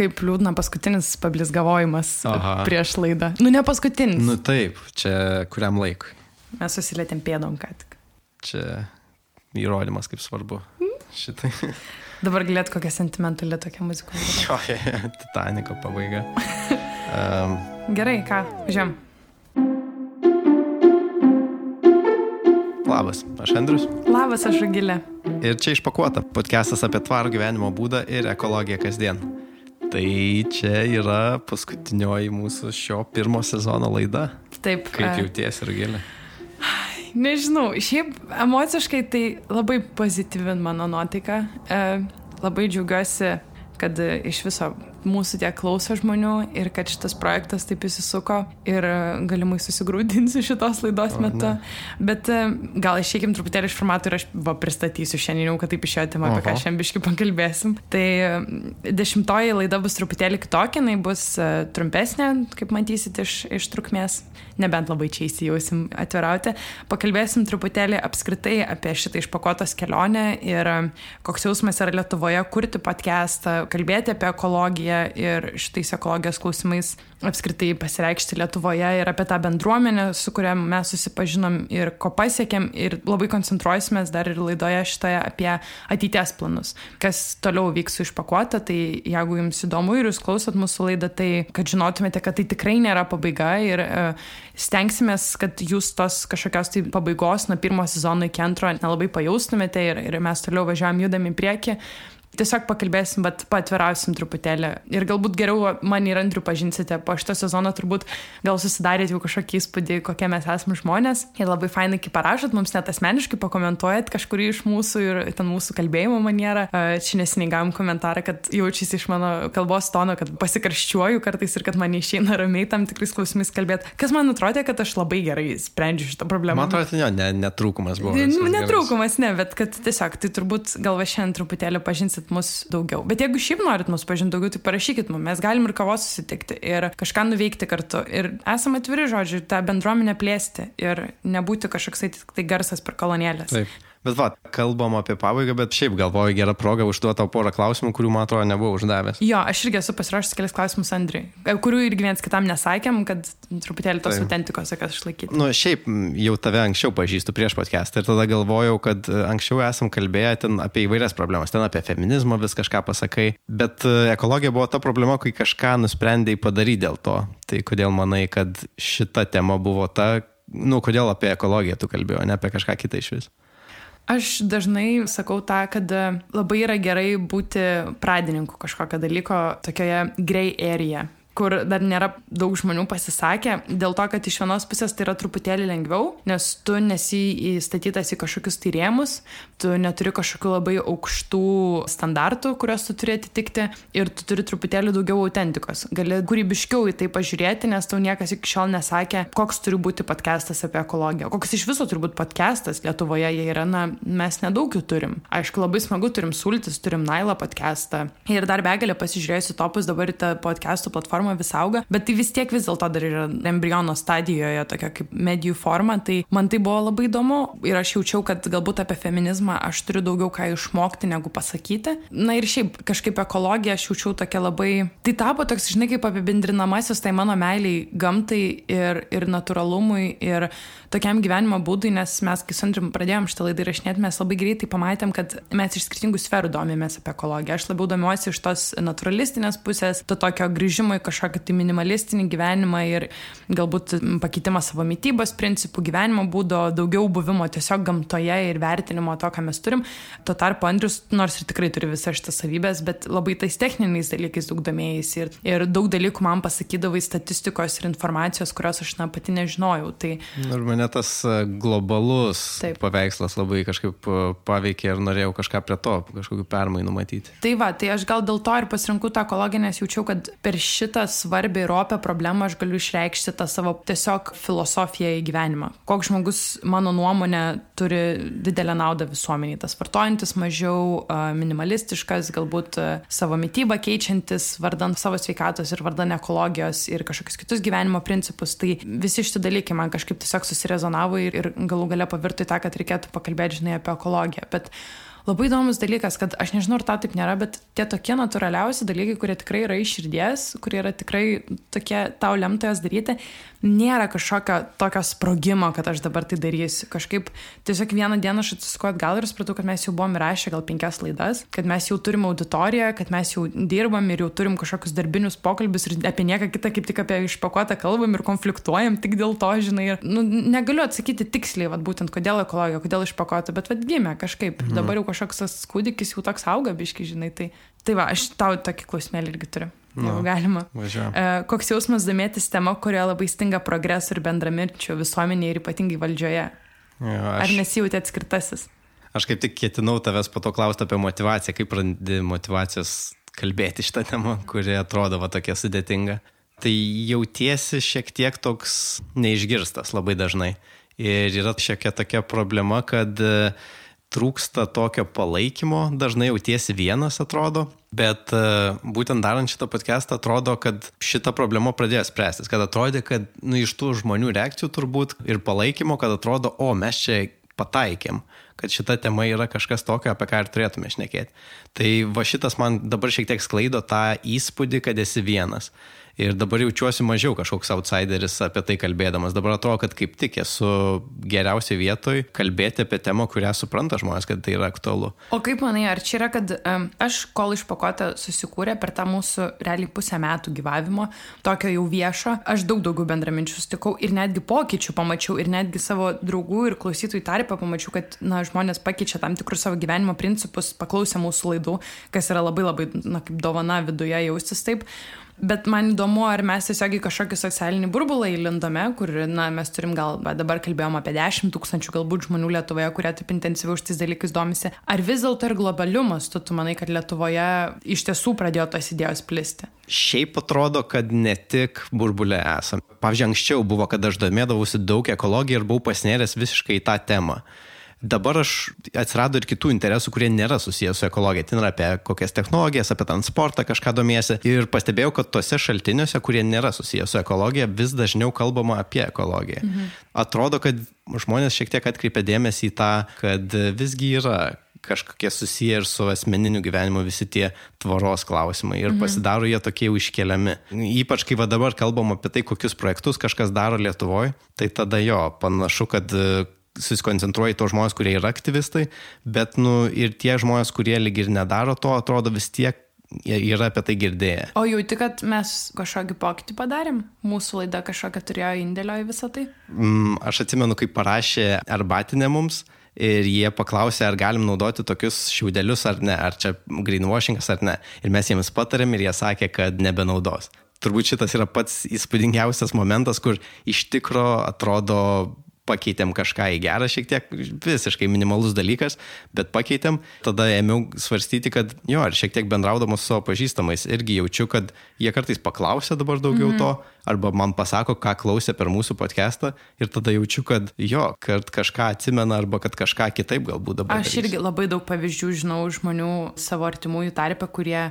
kaip liūdna paskutinis pablizgavojimas Aha. prieš laidą. Nu, ne paskutinis. Nu taip, čia kuriam laikui. Mes susilėtėm pėdom ką tik. Čia įrodymas, kaip svarbu. Šitai. Dabar galėt kokią sentimentalę tokią muziką. Jo, Titaniko pabaiga. Um, Gerai, ką, žem. labas, aš Andrius. Labas, aš Agilė. Ir čia išpakuota podcastas apie tvarų gyvenimo būdą ir ekologiją kasdien. Tai čia yra paskutinioji mūsų šio pirmo sezono laida. Taip. Kaip e, jauties ir gėlė? Nežinau, šiaip emociškai tai labai pozityvi mano nuotaika. E, labai džiaugiuosi, kad iš viso mūsų tiek klauso žmonių ir kad šitas projektas taip įsisuko ir e, galimai susigrūdinsiu šitos laidos O, metu. Bet e, gal išeikim truputėlį iš formato ir aš va, pristatysiu šiandien, jau, kad taip išėjo tema, apie ką šiandien biškai pakalbėsim. Tai e, dešimtoji laida bus truputėlį kitokia, jinai bus trumpesnė, kaip matysit iš, iš trukmės. Nebent labai čia įsijausim atvirauti. Pakalbėsim truputėlį apskritai apie šitą išpakotos kelionę ir koks jausmas yra Lietuvoje kurti podcastą, kalbėti apie ekologiją ir šitais ekologijos klausimais apskritai pasireikšti Lietuvoje ir apie tą bendruomenę, su kuria mes susipažinom ir ko pasiekėm ir labai koncentruosimės dar ir laidoje šitoje apie ateities planus. Kas toliau vyks išpakuota, tai jeigu jums įdomu ir jūs klausot mūsų laidą, tai kad žinotumėte, kad tai tikrai nėra pabaiga ir uh, stengsimės, kad jūs tos kažkokios tai pabaigos nuo pirmo sezono iki antro nelabai pajaustumėte ir, ir mes toliau važiuojam judam į priekį. Tiesiog pakalbėsim, bet patvirausim truputėlį. Ir galbūt geriau man ir Andriu pažinsite. Po šito sezono turbūt gal susidarėt jau kažkokį įspūdį, kokie mes esame žmonės. Ir labai fainai, kai parašot, mums net asmeniškai pakomentuojat kažkurį iš mūsų ir ten mūsų kalbėjimo manierą. Čia nesiniai gavom komentarą, kad jaučiasi iš mano kalbos tono, kad pasikarščiuoju kartais ir kad man neišeina ramiai tam tikrais klausimais kalbėti. Kas man atrodė, kad aš labai gerai sprendžiu šitą problemą. Man atrodo, tai ne, netrūkumas buvo. Gerai. Netrūkumas, ne, bet kad tiesiog, tai turbūt gal va šiandien truputėlį pažinsit mus daugiau. Bet jeigu šiaip norit mus pažinti daugiau, tai parašykit mums, mes galim ir kavos susitikti ir kažką nuveikti kartu. Ir esame atviri žodžiu, tą bendruomenę plėsti ir nebūti kažkoks tai garsas per kolonėlės. Taip. Bet va, kalbam apie pabaigą, bet šiaip galvoju gerą progą užduoti tau porą klausimų, kurių man atrodo nebuvau uždavęs. Jo, aš irgi esu pasiruošęs kelias klausimus Andriui, kurių irgi viens kitam nesakėm, kad truputėlį tos autentikos, kad išlaikyti. Nu, šiaip jau tave anksčiau pažįstu prieš podcastą ir tada galvojau, kad e, anksčiau esam kalbėję ten apie įvairias problemas, ten apie feminizmą vis kažką pasakai, bet e, ekologija buvo ta problema, kai kažką nusprendėjai padaryti dėl to. Tai kodėl manai, kad šita tema buvo ta, nu, kodėl apie ekologiją tu kalbėjai, ne apie kažką kitą iš vis? Aš dažnai sakau tą, kad e, labai yra gerai būti pradininku kažkokio dalyko tokioje grey area kur dar nėra daug žmonių pasisakę, dėl to, kad iš vienos pusės tai yra truputėlį lengviau, nes tu nesi įstatytas į kažkokius tai rėmus, tu neturi kažkokių labai aukštų standartų, kuriuos tu turi atitikti ir tu turi truputėlį daugiau autentikos. Gali kūrybiškiau į tai pažiūrėti, nes tau niekas iki šiol nesakė, koks turi būti podcastas apie ekologiją. Koks iš viso turi būti podcastas Lietuvoje, jie yra, na, mes nedaug jų turim. Aišku, labai smagu, turim Sultis, turim Nailą podcastą ir dar begalę pasižiūrėjusi topus dabar į tą podcastų platformą vis auga, bet tai vis tiek vis dėlto dar yra embriono stadijoje, tokia kaip medijų forma, tai man tai buvo labai įdomu ir aš jaučiau, kad galbūt apie feminizmą aš turiu daugiau ką išmokti negu pasakyti. Na ir šiaip kažkaip ekologiją aš jaučiau tokia labai, tai tapo toks, žinai, kaip apibendrinamasis tai mano meiliai gamtai ir, ir natūralumui ir tokiam gyvenimo būdui, nes mes, kai su Andriu pradėjom šitą laidą įrašinėti, mes labai greitai pamatėm, kad mes iš skirtingų sferų domimės apie ekologiją. Aš labiau domiuosi iš tos naturalistinės pusės, to tokio grįžimo į kažkokį tai minimalistinį gyvenimą ir galbūt pakeitimą savo mytybos principų, gyvenimo būdo, daugiau buvimo tiesiog gamtoje ir vertinimo to, ką mes turim. Tuo tarpu Andrius, nors ir tikrai turi visas šitas savybės, bet labai tais techniniais dalykais daug domėjais ir, ir daug dalykų man pasakydavai statistikos ir informacijos, kurios aš na pati nežinojau. Tai Ir mane tas e, globalus Taip. paveikslas labai kažkaip e, paveikė ir norėjau kažką prie to, kažkokių permainų matyti. Tai va, tai aš gal dėl to ir pasirinkau tą ekologiją, nes jaučiau, kad per šitą svarbę ir opę problemą aš galiu išreikšti tą savo tiesiog filosofiją į gyvenimą. Koks žmogus, mano nuomonė, turi didelę naudą visuomeniai. Tas vartojantis mažiau minimalistiškas, galbūt savo mytybą keičiantis, vardant savo sveikatos ir vardant ekologijos ir kažkokius kitus gyvenimo principus. Tai visi šitie dalykai man kažkaip tiesiog susirezonavo ir, ir galų gale pavirto į tą, kad reikėtų pakalbėti, žinai, apie ekologiją. Bet labai įdomus dalykas, kad aš nežinau, ar tau taip nėra, bet tie tokie natūraliausi dalykai, kurie tikrai yra iš širdies, kurie yra tikrai tokie tau lemta jas daryti, nėra kažkokio tokio sprogimo, kad aš dabar tai darysiu. Kažkaip tiesiog vieną dieną aš atsisuku atgal ir supratau, kad mes jau buvom įrašę gal penkias laidas, kad mes jau turim auditoriją, kad mes jau dirbam ir jau turim kažkokius darbinius pokalbius ir apie nieką kitą kaip tik apie išpakuotą kalbam ir konfliktuojam tik dėl to, žinai. Ir, nu, negaliu atsakyti tiksliai, vat, būtent kodėl ekologija, kodėl išpakuota, bet vad gimė kažkaip. Mhm. Dabar jau kažkoks tas kūdikis jau toks auga, biški, žinai. Tai, tai va, aš tau tokį klausimėlį irgi turiu. Nu, Jeigu galima. Važiuoju. E, koks jausmas domėtis tema, kurioje labai stinga progreso ir bendramirčio visuomenėje ir ypatingai valdžioje? Jo, Ar aš, nesijūtė atskirtasis? aš kaip tik ketinau tavęs po to klausti apie motivaciją, kaip randi motivacijos kalbėti šitą temą, kuri atrodo va tokia sudėtinga. Tai jautiesi šiek tiek toks neišgirstas labai dažnai. Ir yra šiokia tokia problema, kad e, trūksta tokio palaikymo, dažnai jautiesi vienas atrodo, bet e, būtent darant šitą podcastą atrodo, kad šita problema pradėjo spręstis, kad atrodė, kad nu, iš tų žmonių reakcijų turbūt ir palaikymo, kad atrodo, o mes čia pataikėm, kad šita tema yra kažkas tokio, apie ką ir turėtume šnekėti. Tai va šitas man dabar šiek tiek sklaido tą įspūdį, kad esi vienas. Ir dabar jaučiuosi mažiau kažkoks outsideris apie tai kalbėdamas. Dabar atrodo, kad kaip tik esu geriausiai vietoj kalbėti apie temą, kurią supranta žmonės, kad tai yra aktualu. O kaip manai, ar čia yra, kad um, aš kol išpakuotą susikūrė per tą mūsų realiai pusę metų gyvavimo, tokio jau viešo, aš daug daugiau bendraminčių sutikau ir netgi pokyčių pamačiau ir netgi savo draugų ir klausytojų tarpę pamačiau, kad na, žmonės pakeičia tam tikrus savo gyvenimo principus, paklausę mūsų laidų, kas yra labai labai, na, kaip dovana viduje jaustis taip. Bet man įdomu, ar mes tiesiog į kažkokį socialinį burbulą įlindome, kur, na, mes turim gal, dabar kalbėjom apie 10 tūkstančių galbūt žmonių Lietuvoje, kurie taip intensyviau už tais dalykais domisi. Ar vis dėlto ir globaliu mastu tu manai, kad Lietuvoje iš tiesų pradėjo tos idėjos plisti? Šiaip atrodo, kad ne tik burbulė esam. Pavyzdžiui, anksčiau buvo, kad aš domėdavausi daug ekologiją ir buvau pasnėręs visiškai į tą temą. Dabar aš atsirado ir kitų interesų, kurie nėra susijęs su ekologija. Ten yra apie kokias technologijas, apie transportą kažką domiesi. Ir pastebėjau, kad tose šaltiniuose, kurie nėra susijęs su ekologija, vis dažniau kalbama apie ekologiją. Mhm. Atrodo, kad žmonės šiek tiek atkreipia dėmesį į tą, kad visgi yra kažkokie susiję ir su asmeniniu gyvenimu visi tie tvaros klausimai ir mhm. pasidaro jie tokie jau iškeliami. Ypač kai va dabar kalbam apie tai, kokius projektus kažkas daro Lietuvoje, tai tada jo, panašu, kad susikoncentruoja į tos žmonės, kurie yra aktyvistai, bet nu, ir tie žmonės, kurie lyg ir nedaro to, atrodo vis tiek yra apie tai girdėję. O jauti, kad mes kažkokį pokytį padarėm? Mūsų laida kažkokią turėjo indėlio į visą tai? Mm, aš atsimenu, kaip parašė arbatinė mums ir jie paklausė, ar galim naudoti tokius šiaudelius ar ne, ar čia greenwashingas ar ne. Ir mes jiems patarėm ir jie sakė, kad nebenaudos. Turbūt šitas yra pats įspūdingiausias momentas, kur iš tikro atrodo pakeitėm kažką į gerą šiek tiek, visiškai minimalus dalykas, bet pakeitėm, tada ėmiau svarstyti, kad jo, ir šiek tiek bendraudamas su savo pažįstamais, irgi jaučiu, kad jie kartais paklausia dabar daugiau mm -hmm. to, arba man pasako, ką klausė per mūsų podcastą, ir tada jaučiu, kad jo, kad kažką atsimena, arba kad kažką kitaip galbūt dabar. Aš darys. irgi labai daug pavyzdžių žinau žmonių savo artimųjų tarpe, kurie,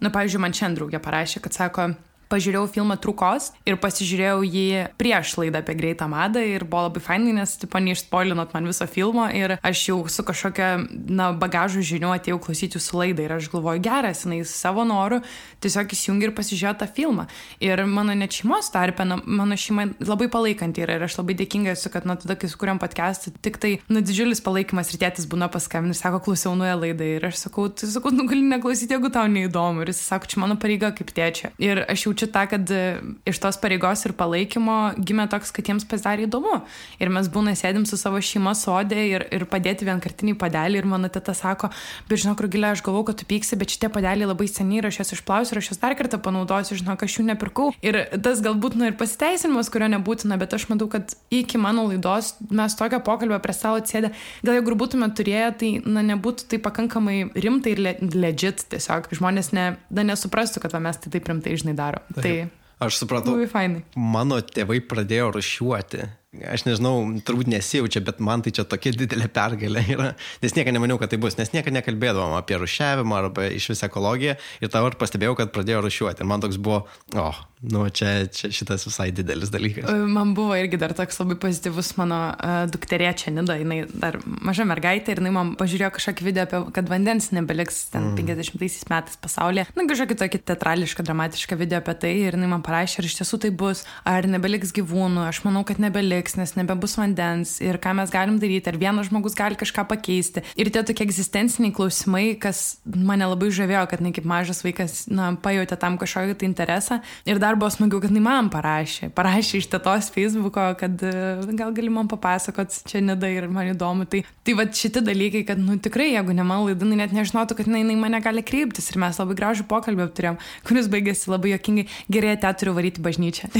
na, pavyzdžiui, man šiandien draugė parašė, kad sako, pažiūrėjau filmą Trukos ir pasižiūrėjau jį prieš laidą apie greitą madą ir buvo labai fainai, nes, tipo, neišspoilinot man viso filmo ir aš jau su kažkokia, na, bagažų žiniu atėjau klausyti jūsų laidą ir aš galvoju, geras, jinai savo noru tiesiog įsijungi ir pasižiūrėjo tą filmą. Ir mano net šeimos tarpe, na, mano šeima labai palaikanti yra ir aš labai dėkinga esu, kad, na, tada, kai sukūrėm podcastą, tik tai, na, didžiulis palaikymas ir tėtis būna paskambinęs ir sako, klausiau nuoją laidą ir aš sakau, tai sakau, nu gali neklausyti, jeigu tau neįdomu. Ir jis sako, čia mano pareiga kaip tėčia. Ir aš jau jaučiu tą, kad e, iš tos pareigos ir palaikymo gimė toks, kad jiems pasidarė įdomu. Ir mes būna sėdim su savo šeima sodė ir, ir padėti vienkartinį padelį. Ir mano teta sako, bet žinok, Rugilė, aš galvau, kad tu pyksi, bet šitie padeliai labai seniai ir aš jas išplausiu ir aš jas dar kartą panaudosiu, žinok, aš jų nepirkau. Ir tas galbūt, na, ir pasiteisinimas, kurio nebūtina, bet aš matau, kad iki mano laidos mes tokio pokalbio prie stalo atsėdę, gal jeigu būtume turėję, tai, na, nebūtų tai pakankamai rimtai ir le legit tiesiog. Žmonės ne, na, nesuprastų, kad va, mes tai taip rimtai, žinai, daro. Tai Aš supratau. Labai fainai. Mano tėvai pradėjo rušiuoti. Aš nežinau, turbūt nesijaučia, bet man tai čia tokia didelė pergalė yra. Nes niekada nemaniau, kad tai bus, nes niekada nekalbėdavom apie rušiavimą arba iš vis ekologiją. Ir tavo ir pastebėjau, kad pradėjo rušiuoti. Ir man toks buvo, o, oh, Nu, čia, čia šitas visai didelis dalykas. Man buvo irgi dar toks labai pozityvus mano uh, dukterė čia Nida, jinai dar maža mergaitė ir jinai man pažiūrėjo kažkokį video apie, kad vandens nebeliks ten mm. 50 metais pasaulyje. Na, kažkokį tokį teatrališką, dramatišką video apie tai ir jinai man parašė, ar iš tiesų tai bus, ar nebeliks gyvūnų, aš manau, kad nebeliks, nes nebebus vandens ir ką mes galim daryti, ar vienas žmogus gali kažką pakeisti. Ir tie tokie egzistenciniai klausimai, kas mane labai žavėjo, kad ne kaip mažas vaikas, na, pajutė tam kažkokį tai interesą. Ir dar buvo smagiau, kad jinai man parašė. Parašė iš tėtos Facebooko, kad e, gal gali man papasakot, čia nedai ir man įdomu. Tai, tai va šitie dalykai, kad, nu tikrai, jeigu ne man laida, net nežinotų, kad jinai, jinai mane gali kreiptis. Ir mes labai gražų pokalbį apturėjom, kuris baigėsi labai jokingai, gerai, te turiu varyti bažnyčią.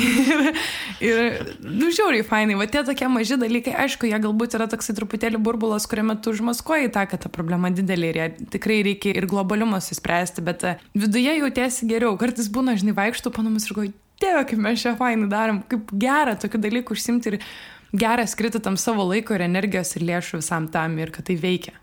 ir, nu, žiauriai, fainai, va tie tokie maži dalykai, aišku, jie galbūt yra toksai truputėlį burbulas, kuriame tu užmaskuoji tą, kad ta problema didelė ir ją tikrai reikia ir globalumo suspręsti, bet e, viduje jautiesi geriau. Kartais būna, žinai, vaikštų panamus ir dieve, kaip mes čia fainai darom, kaip gera tokių dalykų užsimti ir gera skirti tam savo laiko ir energijos ir lėšų visam tam ir kad tai veikia.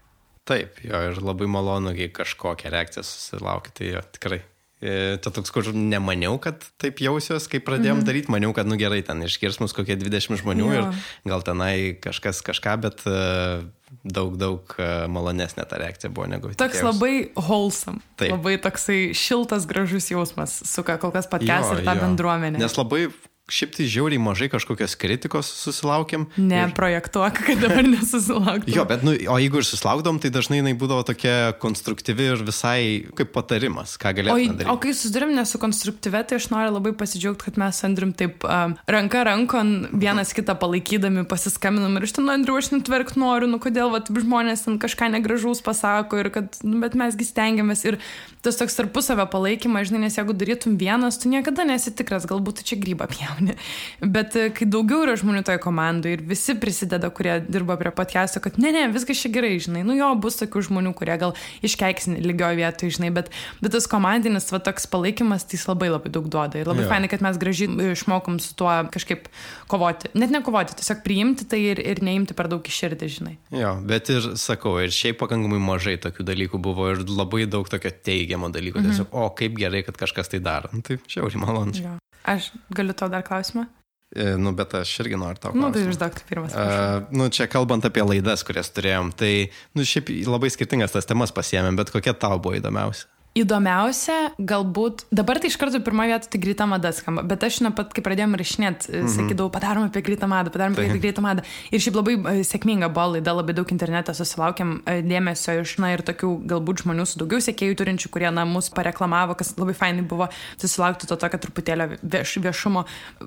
Taip, jo, ir labai malonu, kai kažkokią reakciją susilaukia, tai jo, tikrai. E, tai toks, kur nemaniau, kad taip jausios, kai pradėjom mm -hmm. daryti, maniau, kad nu gerai, ten iškirs mus kokie 20 žmonių jo. ir gal tenai kažkas kažką, bet uh, daug, daug uh, malonesnė ta reakcija buvo negu. Toks tikėjus. labai wholesome. Taip. Labai toksai šiltas, gražus jausmas suka kol kas podcast ir tą jo. bendruomenę. Nes labai Šiaip tai žiauriai mažai kažkokios kritikos susilaukėm. Ne, ir... projektuok, kad dabar nesusilauktum. jo, bet, nu, o jeigu ir susilaukdom, tai dažnai jinai būdavo tokia konstruktyvi ir visai kaip patarimas, ką galėtume daryti. O kai susidurim nesu konstruktyvi, tai aš noriu labai pasidžiaugti, kad mes Andrium taip um, ranka rankon vienas kitą palaikydami pasiskambinam ir iš ten, Andriu, aš netverk noriu, nu kodėl, va, žmonės ten kažką negražaus pasako ir kad, nu, bet mesgi stengiamės ir tas toks tarpusavio palaikymas, žinai, nes jeigu darytum vienas, tu niekada nesi tikras, galbūt čia grybą pjauni. Bet e, kai daugiau yra žmonių toje komandoje ir visi prisideda, kurie dirba prie podcast'o, kad ne, ne, viskas čia gerai, žinai, nu jo, bus tokių žmonių, kurie gal iškeiksin lygioje vietoje, žinai, bet, bet tas komandinis, va, toks palaikymas, tai jis labai labai daug duoda. Ir labai jo. fainai, kad mes gražiai išmokom su tuo kažkaip kovoti. Net ne kovoti, tiesiog priimti tai ir, ir neimti per daug iširdį, žinai. Jo, bet ir sakau, ir šiaip pakankamai mažai tokių dalykų buvo ir labai daug tokio teigiamo dalyko, mhm. tiesiog, o kaip gerai, kad kažkas tai daro. Nu, tai šiauriai malonu. Ja. Aš galiu tau dar klausimą? E, nu, bet aš irgi noriu tau. Na, nu, tai užduok pirmas. Uh, nu, čia kalbant apie laidas, kurias turėjom, tai, nu, šiaip labai skirtingas tas temas pasiemėm, bet kokia tau buvo įdomiausia? Įdomiausia, galbūt, dabar tai iš karto pirmoje vietoje tai greita mada skamba, bet aš nuo pat, kai pradėjome rašinėti, mm -hmm. sakydavau, padarom apie greitą madą, padarom apie tai. greitą madą. Ir šiaip labai e, sėkminga buvo laida, labai daug internete susilaukėm e, dėmesio iš, na, ir tokių galbūt žmonių su daugiau sėkėjų turinčių, kurie, na, mus pareklamavo, kas labai fainai buvo susilaukti to tokio truputėlio vieš, viešumo.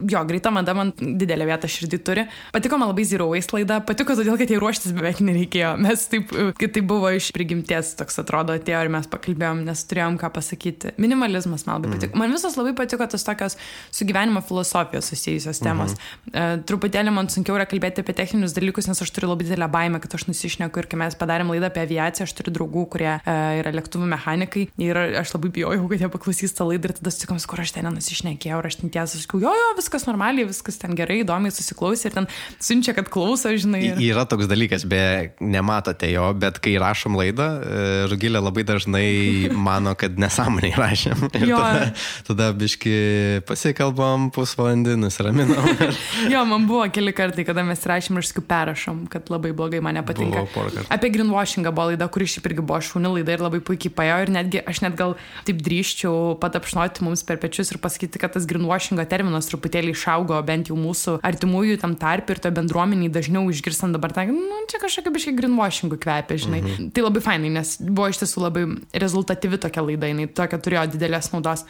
Jo, greita mada man didelę vietą širdį turi. Patiko man labai Zero Waste laida, patiko todėl, kad jai ruoštis beveik nereikėjo. Mes taip, e, kai tai buvo iš prigimties, toks atrodo, atėjo ir mes pakalbėjom, nes turėjome turėjom ką pasakyti. Minimalizmas man labai patiko. Mm. Man visos labai patiko tos tokios su gyvenimo filosofija susijusios temos. Mm -hmm. uh, truputėlį man sunkiau yra kalbėti apie techninius dalykus, nes aš turiu labai didelę baimę, kad aš nusišneku ir kai mes padarėm laidą apie aviaciją, aš turiu draugų, kurie uh, yra lėktuvų mechanikai ir aš labai bijojau, kad jie paklausys tą laidą ir tada sutikom, kur aš ten nenusišnekėjau, ir aš ten tiesą sakiau, jo, jo, viskas normaliai, viskas ten gerai, įdomiai susiklausė ir ten siunčia, kad klauso, žinai. Ir... Yra toks dalykas, be nematote jo, bet kai rašom laidą, e, Rugilė labai dažnai mano, kad nesąmoniai rašėm. Ir jo. tada, tada biški pasikalbam pusvalandį, nusiraminam. jo, man buvo keli kartai, kada mes rašėm ir aš perrašom, kad labai blogai man nepatinka. Apie greenwashingą buvo laida, kuri šiaip irgi buvo šūni laida ir labai puikiai paėjo ir netgi aš net gal taip drįščiau patapšnoti mums per pečius ir pasakyti, kad tas greenwashingo terminas truputėlį išaugo bent jau mūsų artimųjų tam tarp ir to bendruomeniai dažniau išgirstam dabar, tai, nu, čia kažkokia biškai greenwashingų kvepia, žinai. Mhm. Tai labai fainai, nes buvo iš tiesų labai rezultatyvi tokia laida, jinai tokia turėjo didelės naudos.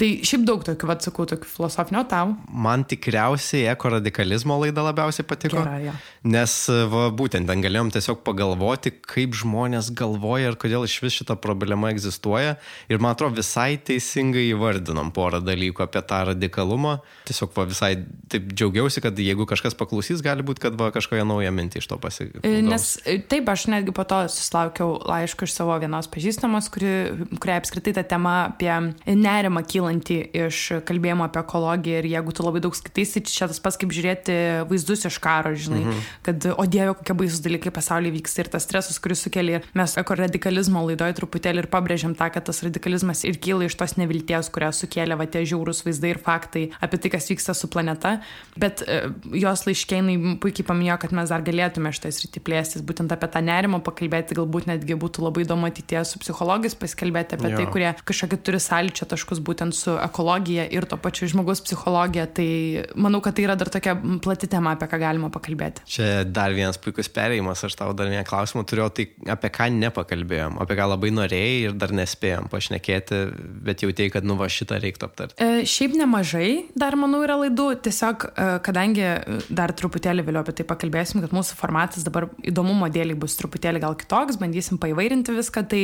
Tai šiaip daug tokių, vad sakau, tokių filosofinio tau. Man tikriausiai eko radikalizmo laida labiausiai patiko. Gera, ja. Nes va, būtent ten galėjom tiesiog pagalvoti, kaip žmonės galvoja ir kodėl iš vis šita problema egzistuoja. Ir man atrodo, visai teisingai įvardinom porą dalykų apie tą radikalumą. Tiesiog va, visai taip džiaugiausi, kad jeigu kažkas paklausys, gali būti, kad va, kažkokią naują mintį iš to pasigautų. Nes e, taip, aš netgi po to susilaukiau laiškų iš savo vienos pažįstamos, kuri, kuriai apskritai ta tema apie nerimą kylanti iš kalbėjimo apie ekologiją ir jeigu tu labai daug skaitysi, čia tas pats kaip žiūrėti vaizdus iš karo, žinai, mhm. kad, o dieve, kokie baisus dalykai pasaulyje vyksta ir tas stresas, kuris sukelia. Mes eko radikalizmo laidoje truputėlį ir pabrėžiam tą, kad tas radikalizmas ir kyla iš tos nevilties, kurią sukėlė va tie žiaurūs vaizdai ir faktai apie tai, kas vyksta su planeta. Bet e, jos laiškėnai puikiai paminėjo, kad mes dar galėtume šitą sritį plėstis, būtent apie tą nerimą pakalbėti, galbūt netgi būtų labai įdomu ateitie su psichologais pasikalbėti apie jo. tai, kurie kažkokį turi sąlyčio taškus būtent su ekologija ir to pačiu žmogus psichologija. Tai manau, kad tai yra dar tokia plati tema, apie ką galima pakalbėti. Čia dar vienas puikus perėjimas, aš tau dar vieną klausimą turėjau, tai apie ką nepakalbėjom, apie ką labai norėjai ir dar nespėjom pašnekėti, bet jau tei, kad nu va šitą reiktų aptarti. E, šiaip nemažai dar, manau, yra laidų, tiesiog e, kadangi dar truputėlį vėliau apie tai pakalbėsim, kad mūsų formatas dabar įdomumo dėliai bus truputėlį gal kitoks, bandysim paivairinti viską, tai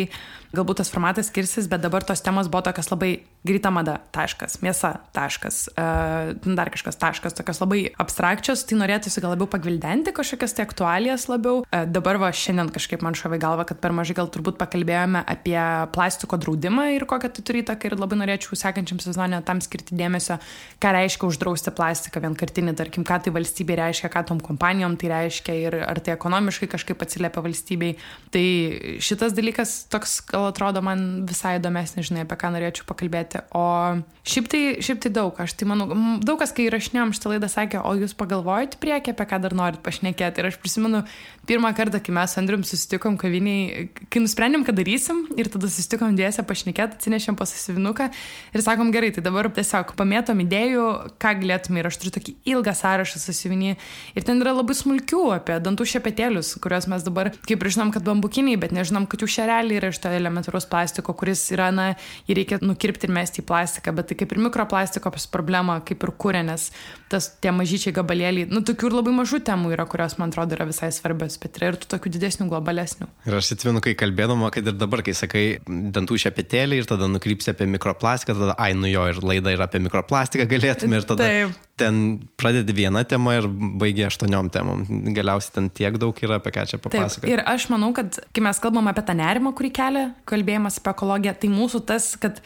galbūt tas formatas skirsis, bet dabar tos temos buvo tokios labai greita mada, taškas, mėsa, taškas, uh, dar kažkas, taškas, tokios labai abstrakčios, tai norėtųsi gal labiau pagvildenti kažkokias tai aktualijas labiau. Uh, dabar va šiandien kažkaip man šovė galva, kad per mažai gal turbūt pakalbėjome apie plastiko draudimą ir kokią tai turi įtaką ir labai norėčiau sekančiam sezonė tam skirti dėmesio, ką reiškia uždrausti plastiką vienkartinį, tarkim, ką tai valstybė reiškia, ką tom kompanijom tai reiškia ir ar tai ekonomiškai kažkaip atsiliepia valstybei. Tai šitas dalykas toks gal atrodo man visai įdomesnis, žinai, apie ką norėčiau pakalbėti. O šiaip tai, šiaip tai daug, aš tai manau, daug kas, kai įrašinėjom šitą laidą, sakė, o jūs pagalvojate priekį, apie ką dar norit pašnekėti. Ir aš prisimenu pirmą kartą, kai mes su Andrium susitikom kaviniai, kai nusprendėm, kad darysim ir tada susitikom dėsę pašnekėti, atsinešėm pasasivinuką ir sakom, gerai, tai dabar tiesiog pamėtom idėjų, ką galėtume ir aš turiu tokį ilgą sąrašą sasivinį ir ten yra labai smulkių apie dantų šepetėlius, kuriuos mes dabar, kaip ir žinom, kad bambukiniai, bet nežinom, kad jų šereliai yra iš to elementaraus plastiko, kuris yra, na, jį reikia nukirpti ir mesti į plastiką, bet tai kaip ir mikroplastiko problema, kaip ir kūrė, nes tas tie mažyčiai gabalėliai, nu, tokių ir labai mažų temų yra, kurios man atrodo yra visai svarbios, bet yra ir tų tokių didesnių, globalesnių. Ir aš atvinu, kai kalbėdama, kad ir dabar, kai sakai dantų šepetėlį ir tada nukrypsi apie mikroplastiką, tada, ai, nu jo, ir laida yra apie mikroplastiką galėtume ir tada Taip ten pradedi vieną temą ir baigi aštuoniom temom. Galiausiai ten tiek daug yra, apie ką čia papasakoti. Ir aš manau, kad kai mes kalbam apie tą nerimą, kurį kelia kalbėjimas apie ekologiją, tai mūsų tas, kad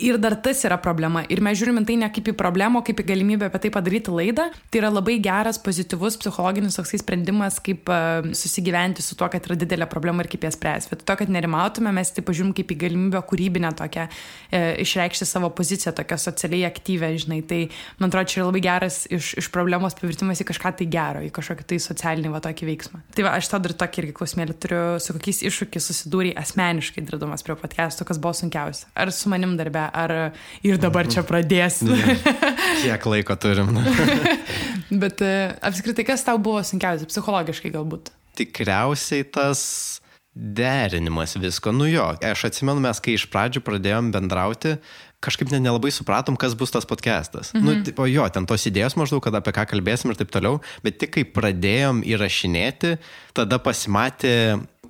ir dar tas yra problema. Ir mes žiūrime tai ne kaip į problemą, kaip į galimybę apie tai padaryti laidą. Tai yra labai geras, pozityvus psichologinis toksai sprendimas, kaip uh, susigyventi su tuo, kad yra didelė problema ir kaip ją spręsti. Bet to, kad nerimautume, mes tai pažiūrim kaip į galimybę kūrybinę tokią, uh, išreikšti savo poziciją, tokią socialiai aktyvę, žinai. Tai man atrodo, čia yra labai geras iš, iš problemos pavirtimas į kažką tai gero, į kažkokį tai socialinį va tokį veiksmą. Tai va, aš tą dar tokį irgi klausimėlį turiu, su kokiais iššūkiais susidūrė asmeniškai dirbdamas prie podcast'o, kas buvo sunkiausia. Ar su manim darbe, ar ir dabar čia pradėsi. Kiek laiko turim. Bet e, apskritai, kas tau buvo sunkiausia, psichologiškai galbūt? Tikriausiai tas derinimas visko. Nu jo, aš atsimenu, mes kai iš pradžių pradėjom bendrauti, kažkaip net nelabai supratom, kas bus tas podcastas. Nu, mhm. Nu, tipo, jo, ten tos idėjos maždaug, kad apie ką kalbėsim ir taip toliau, bet tik kai pradėjom įrašinėti, tada pasimatė,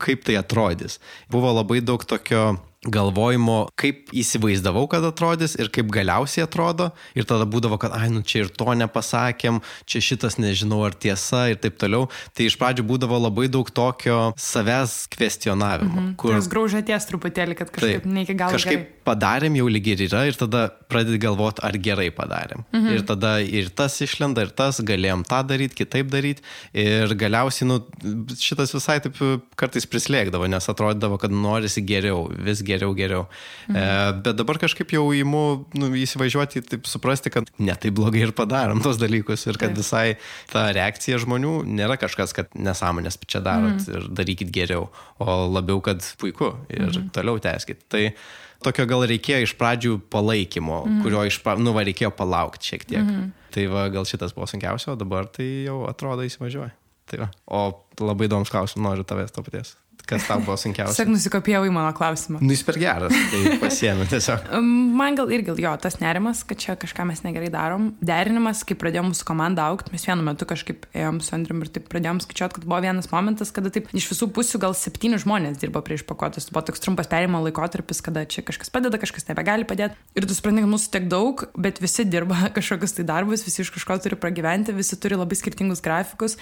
kaip tai atrodys. Buvo labai daug tokio galvojimo, kaip įsivaizdavau, kad atrodys ir kaip galiausiai atrodo. Ir tada būdavo, kad, ai, nu čia ir to nepasakėm, čia šitas nežinau ar tiesa ir taip toliau. Tai iš pradžių būdavo labai daug tokio savęs kvestionavimo. Mhm. Kur... Jūs graužaties truputėlį, kad kažkaip taip, ne iki galo. Kažkaip gerai. padarėm jau lygiai ir yra ir tada pradedi galvoti, ar gerai padarėm. Mhm. Ir tada ir tas išlenda, ir tas, galėjom tą daryti, kitaip daryti. Ir galiausiai, nu, šitas visai taip kartais prislėgdavo, nes atrodydavo, kad norisi geriau, vis geriau, geriau. Mhm. E, bet dabar kažkaip jau įimu nu, įsivažiuoti, taip suprasti, kad netai blogai ir padarom tos dalykus ir kad Taip. visai ta reakcija žmonių nėra kažkas, kad nesąmonės čia darot mhm. ir darykit geriau, o labiau, kad puiku ir mhm. toliau tęskit. Tai tokio gal reikėjo iš pradžių palaikymo, mm. kurio iš, nu, va, reikėjo palaukti šiek tiek. Mm. Tai va, gal šitas buvo sunkiausia, o dabar tai jau atrodo įsivažiuoja. Tai va. O labai įdomus klausimas, noriu tavęs to paties. Kas tau buvo sunkiausia? Tiesiog nusikopijau į mano klausimą. Nu, jis per geras, tai pasiemi tiesiog. Man gal irgi jo, tas nerimas, kad čia kažką mes negerai darom. Derinimas, kai pradėjome mūsų komandą aukti, mes vienu metu kažkaip ėjom su Andriu ir taip pradėjom skaičiuoti, kad buvo vienas momentas, kada taip iš visų pusių gal septyni žmonės dirbo prie išpakuotus. Tai buvo toks trumpas perėjimo laikotarpis, kada čia kažkas padeda, kažkas nebegali padėti. Ir tu supranti, kad mūsų tiek daug, bet visi dirba kažkokius tai darbus, visi iš kažko turi pragyventi, visi turi labai skirtingus grafikus.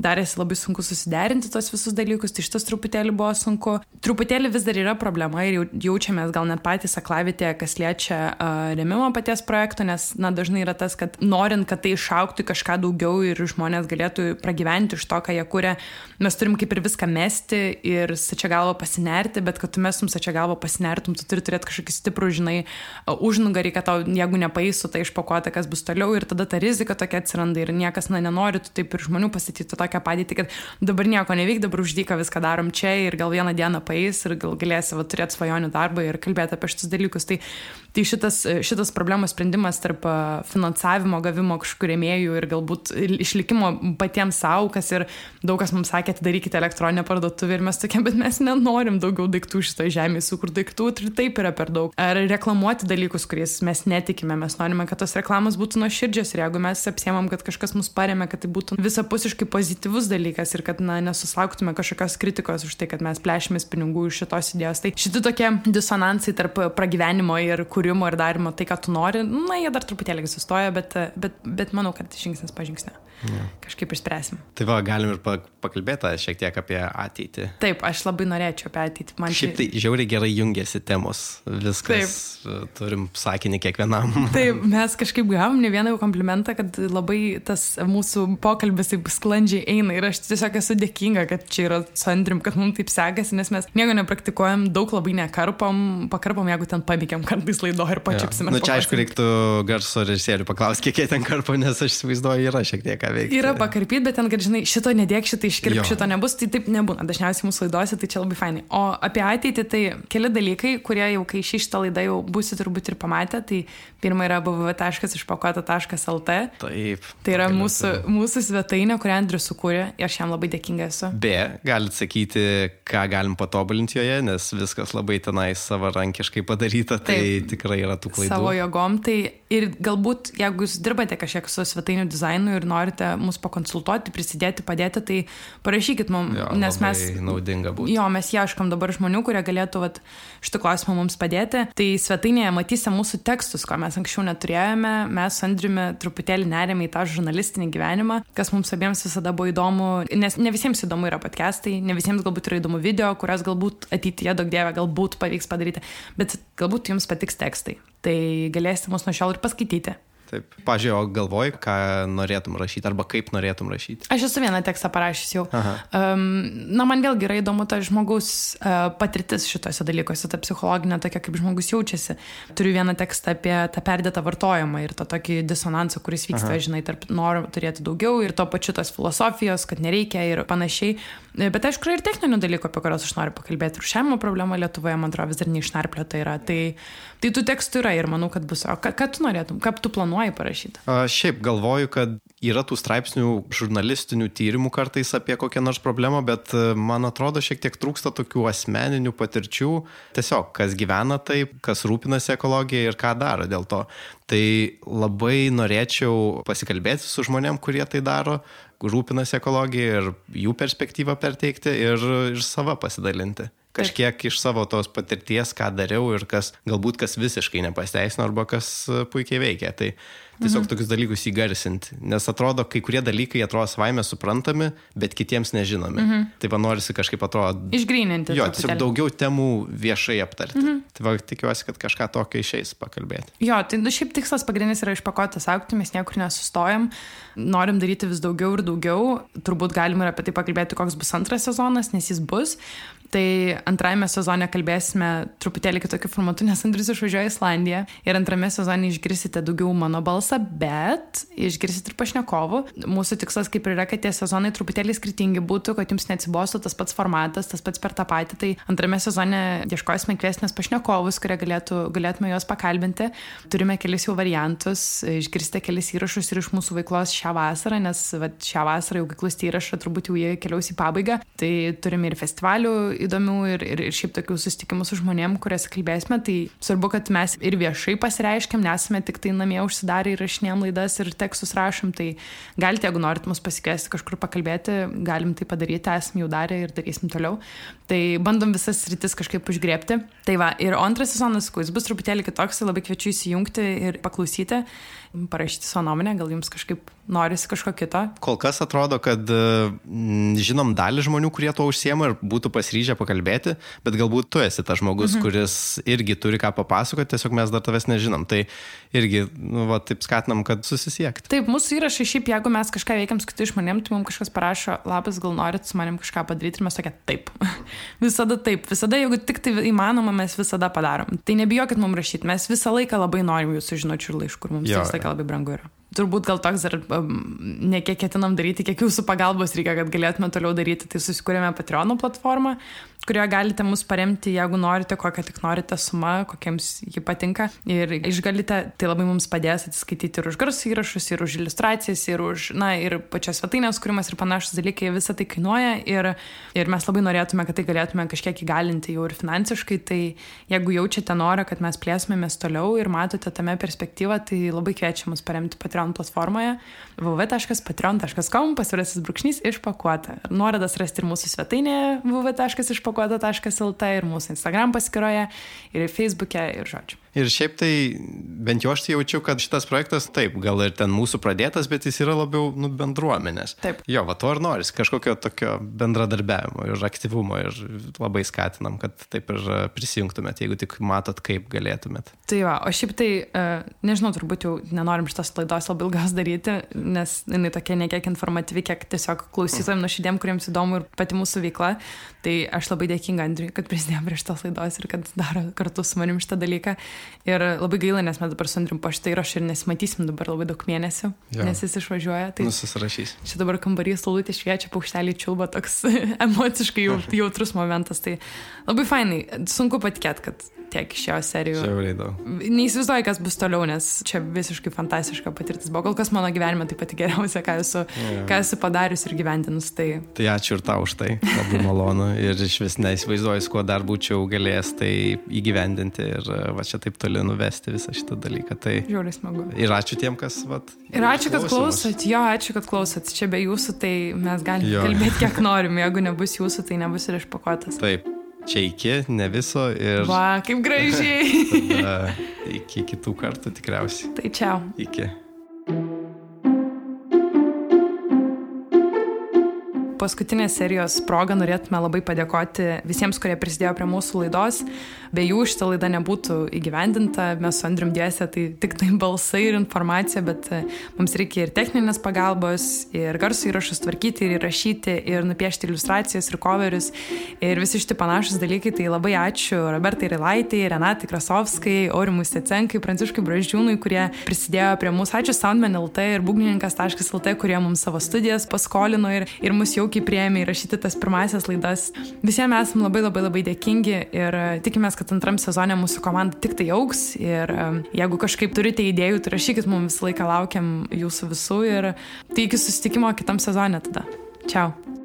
Darėsi labai sunku susiderinti tos visus dalykus. Tai šitas truputį truputėlį buvo sunku. Truputėlį vis dar yra problema ir jaučiamės gal net patys aklavitėje, kas liečia uh, remimo paties projekto, nes, na, dažnai yra tas, kad norint, kad tai išauktų kažką daugiau ir žmonės galėtų pragyventi iš to, ką jie kūrė, mes turim kaip ir viską mesti ir sačia galvo pasinerti, bet kad tu mestum sačia galvo pasinertum, tu turi turėti kažkokį stiprų, žinai, užnugarį, kad tau, jeigu nepaisų, tai išpakuota, kas bus toliau ir tada ta rizika tokia atsiranda ir niekas, na, nenori, tu taip ir žmonių pasityti tokią padėtį, kad dabar nieko nevyk, dabar uždyka viską darom čia ir gal vieną dieną paės ir gal galėsi va, turėti svajonių darbą ir kalbėti apie šitus dalykus. Tai, tai šitas, šitas problemos sprendimas tarp finansavimo gavimo kažkokių rėmėjų ir galbūt išlikimo patiems savo, kas ir daug kas mums sakė, atidarykite elektroninę parduotuvę ir mes tokie, bet mes nenorim daugiau daiktų šitoje žemėje, sukur daiktų ir taip yra per daug. Ar reklamuoti dalykus, kuriais mes netikime, mes norime, kad tos reklamos būtų nuoširdžios ir jeigu mes apsiemam, kad kažkas mus paremė, kad tai būtų visapusiškai pozityvus dalykas ir kad na, nesusilauktume kažkokios kritikos už tai, kad mes plešimės pinigų iš šitos idėjos. Tai šitie tokie disonansai tarp pragyvenimo ir kūrimo ir darimo tai, ką tu nori, na, jie dar truputėlį egzistuoja, bet, bet, bet manau, kad žingsnis po žingsnio. Ja. Kažkaip išspręsim. Tai va, galim ir pakalbėti šiek tiek apie ateitį. Taip, aš labai norėčiau apie ateitį. Man Šiaip tai žiauriai gerai jungiasi temos. Viskas. Taip. Turim sakinį kiekvienam. Taip, mes kažkaip gavom ne vieną komplimentą, kad labai tas mūsų pokalbis taip sklandžiai eina ir aš tiesiog esu dėkinga, kad čia yra su Andrim, kad mums taip sekasi, nes mes nieko nepraktikuojam, daug labai nekarpom, pakarpom, jeigu ten pamėgiam kartais laido ir pačiapsime. Na nu, čia aišku reiktų garso režisierių paklausti, kiek jie ten karpo, nes aš įsivaizduoju, yra šiek tiek ką veikti. Yra pakarpyti, bet ten, kad žinai, šito nedėk, šitą iškirp, šito nebus, tai taip nebūna. Dažniausiai mūsų laidose tai čia labai fainai. O apie ateitį tai keli dalykai, kurie jau kai šį šitą laidą jau būsi turbūt ir pamatę. Tai pirma yra www.išpakota.lt. Taip. Tai yra mūsų, mūsų svetainė, kurią Andrius sukūrė ir aš jam labai dėkinga esu. B, galit sakyti, ką galim patobulinti joje, nes viskas labai tenai savarankiškai padaryta, tai Taip, tikrai yra tų klaidų. Savo jėgom, tai ir galbūt, jeigu jūs dirbate kažkiek su svetainių dizainu ir norite mus pakonsultuoti, prisidėti, padėti, tai parašykit mums, jo, nes mes... Naudinga būtų. Jo, mes ieškam dabar žmonių, kurie galėtų vat, šitą klausimą mums padėti. Tai svetainėje matysite mūsų tekstus, ko mes anksčiau neturėjome. Mes su Andriumi truputėlį nerėmė į tą žurnalistinį gyvenimą, kas mums abiems visada buvo įdomu, nes ne visiems įdomu yra podcastai, ne visiems galbūt yra įdomu video, kurias galbūt ateityje, daug dievė, galbūt pavyks padaryti, bet galbūt jums patiks tekstai. Tai galėsite mus nuo šiol ir paskaityti. Taip. Pavyzdžiui, o galvoji, ką norėtum rašyti arba kaip norėtum rašyti? Aš esu vieną tekstą parašęs jau. Aha. Um, na, man vėlgi yra įdomu ta žmogaus uh, patirtis šituose dalykuose, ta psichologinė tokia, kaip žmogus jaučiasi. Turiu vieną tekstą apie tą perdėtą vartojimą ir tą tokį disonansą, kuris vyksta, Aha. žinai, tarp noro turėti daugiau ir to pačiu tos filosofijos, kad nereikia ir panašiai. Bet aišku, yra ir techninių dalykų, apie kuriuos aš noriu pakalbėti. Rušiavimo problema Lietuvoje, man atrodo, vis dar neišnarpliota yra. Tai, tai tų tekstų yra ir manau, kad bus. O ką, ką tu norėtum, ką tu planuoji parašyti? A, šiaip galvoju, kad yra tų straipsnių, žurnalistinių tyrimų kartais apie kokią nors problemą, bet e, man atrodo šiek tiek trūksta tokių asmeninių patirčių. Tiesiog, kas gyvena taip, kas rūpinasi ekologija ir ką daro dėl to. Tai labai norėčiau pasikalbėti su žmonėm, kurie tai daro, rūpinasi ekologija ir jų perspektyvą perteikti ir, ir savo pasidalinti. Kažkiek Taip. iš savo tos patirties, ką dariau ir kas galbūt kas visiškai nepasteisino arba kas puikiai veikia. Tai tiesiog mhm. tokius dalykus įgarsinti. Nes atrodo, kai kurie dalykai atrodo savaime suprantami, bet kitiems nežinomi. Mhm. Tai va norisi kažkaip atrodo. Išgryninti. Jo, tiesiog daugiau temų viešai aptarti. Mhm. Tai va tikiuosi, kad kažką tokio išeis pakalbėti. Jo, tai nu, šiaip tikslas pagrindinis yra išpakotas aukti, mes niekur nesustojam, norim daryti vis daugiau ir daugiau. Turbūt galima ir apie tai pakalbėti, koks bus antras sezonas, nes jis bus. Tai antrajame sezone kalbėsime truputėlį kitokiu formatu, nes Andrius išvažiuoja į Islandiją ir antrame sezone išgirsite daugiau mano balsą, bet išgirsite ir pašnekovų. Mūsų tikslas kaip ir yra, kad tie sezonai truputėlį skirtingi būtų, kad jums neatsibostų tas pats formatas, tas pats per tą patį. Tai antrame sezone ieškosime kviesnės pašnekovus, kurie galėtų, galėtume juos pakalbinti. Turime kelis jau variantus, išgirsite kelis įrašus ir iš mūsų veiklos šią vasarą, nes va, šią vasarą jau giklus įrašą turbūt jau jie keliaus į pabaigą. Tai turime ir festivalių įdomių ir, ir, ir šiaip tokių susitikimų su žmonėm, kurias kalbėsime. Tai svarbu, kad mes ir viešai pasireiškiam, nesame tik tai namie užsidarę ir rašinėjom laidas ir tekstus rašom. Tai galite, jeigu norit mus pasikviesti kažkur pakalbėti, galim tai padaryti, esame jau darę ir darysim toliau. Tai bandom visas rytis kažkaip užgrėpti. Tai va, ir antras sezonas, kuris bus truputėlį kitoks, tai labai kviečiu įsijungti ir paklausyti parašyti savo nuomonę, gal jums kažkaip norisi kažko kito? Kol kas atrodo, kad žinom dalį žmonių, kurie to užsiema ir būtų pasiryžę pakalbėti, bet galbūt tu esi tas žmogus, mhm. kuris irgi turi ką papasakoti, tiesiog mes dar tavęs nežinom. Tai irgi, nu, va, taip skatinam, kad susisiekti. Taip, mūsų įrašai šiaip, jeigu mes kažką veikiam su kitais žmonėmis, tai mums kažkas parašo, labas, gal norit su manim kažką padaryti ir mes tokia taip. Visada taip, visada, jeigu tik tai įmanoma, mes visada padarom. Tai nebijokit mums rašyti, mes visą laiką labai norim jūsų žinučių ir laiškų, mums jo, visą laiką labai brangu yra turbūt gal toks dar um, ne kiek ketinam daryti, kiek jūsų pagalbos reikia, kad galėtume toliau daryti. Tai susikūrėme Patreon platformą, kurioje galite mus paremti, jeigu norite, kokią tik norite sumą, kokiems ji patinka. Ir išgalite, tai labai mums padės atsiskaityti ir už garso įrašus, ir už iliustracijas, ir už, na, ir pačios svetainės kūrimas ir panašus dalykai, visą tai kainuoja. Ir, ir mes labai norėtume, kad tai galėtume kažkiek įgalinti jau ir finansiškai. Tai jeigu jaučiate norą, kad mes plėsmėmės toliau ir matote tame perspektyvą, tai labai kviečiam mus paremti Patreon platformoje www.patreon.com pasvirasis brūkšnys išpakuota. Nuorodas rasti ir mūsų svetainėje www.išpakuota.lt ir mūsų Instagram paskyroje, ir Facebook'e, ir žodžiu. Ir šiaip tai bent jau aš tai jaučiu, kad šitas projektas taip, gal ir ten mūsų pradėtas, bet jis yra labiau nu, bendruomenės. Taip. Jo, va to ir noris, kažkokio tokio bendradarbiavimo ir aktyvumo ir labai skatinam, kad taip ir prisijungtumėt, jeigu tik matot, kaip galėtumėt. Tai va, o šiaip tai, e, nežinau, turbūt jau nenorim šitos laidos labai ilgas daryti, nes jinai tokia ne kiek informatyvi, kiek tiesiog klausytojams nuoširdėm, kuriems įdomu ir pati mūsų veikla. Tai aš labai dėkinga Andriui, kad prisidėjo prie šitos laidos ir kad daro kartu su manim šitą dalyką. Ir labai gaila, nes mes dabar su Andriu po šitą įrašą ir nesimatysim dabar labai daug mėnesių, jo. nes jis išvažiuoja. Tai Nusisirašys. Čia dabar kambarys saulutė šviečia, paukštelį čiulba, toks emociškai jautrus momentas. Tai labai fainai, sunku patikėti, kad tiek iš šios serijos. Žiauriai daug. Neįsivaizduoju, kas bus toliau, nes čia visiškai fantastiška patirtis buvo. Kol kas mano gyvenime tai pati geriausia, ką esu, yeah. ką esu padarius ir gyvendinus. Tai... tai ačiū ir tau už tai, labai malonu. Ir iš vis neįsivaizduoju, kuo dar būčiau galėjęs tai įgyvendinti ir va čia taip toli nuvesti visą šitą dalyką. Tai... Žiauriai smagu. Ir ačiū tiem, kas... Vat, ir ačiū, kad klausot. Jo, ačiū, kad klausot. Čia be jūsų tai mes galime kalbėti, kiek norim. Jeigu nebus jūsų, tai nebus ir išpakuotas. Taip čia iki, ne viso ir... Va, kaip gražiai. iki kitų kartų tikriausiai. Tai čia. Iki. Paskutinės serijos proga norėtume labai padėkoti visiems, kurie prisidėjo prie mūsų laidos. Be jų šitą laidą nebūtų įgyvendinta, mes su Andrium dėsė tai tik tai balsai ir informacija, bet e, mums reikia ir techninės pagalbos, ir garso įrašus tvarkyti, ir įrašyti, ir nupiešti iliustracijas, ir coverius, ir visi šitie panašus dalykai. Tai labai ačiū Robertai Rilaitai, Renatai Krasovskai, Aurimui Stecenkai, Pranciškai Braždžiūnui, kurie prisidėjo prie mūsų. Ačiū Soundman LT ir būgnininkas.lt, kurie mums savo studijas paskolino ir, ir mus jaukiai prieėmė įrašyti tas pirmasias laidas. Visiems esame labai labai labai dėkingi ir e, tikimės, kad antram sezone mūsų komanda tik tai auks ir jeigu kažkaip turite idėjų, tai rašykit mums visą laiką laukiam jūsų visų ir tai iki susitikimo kitam sezone tada. Čiau.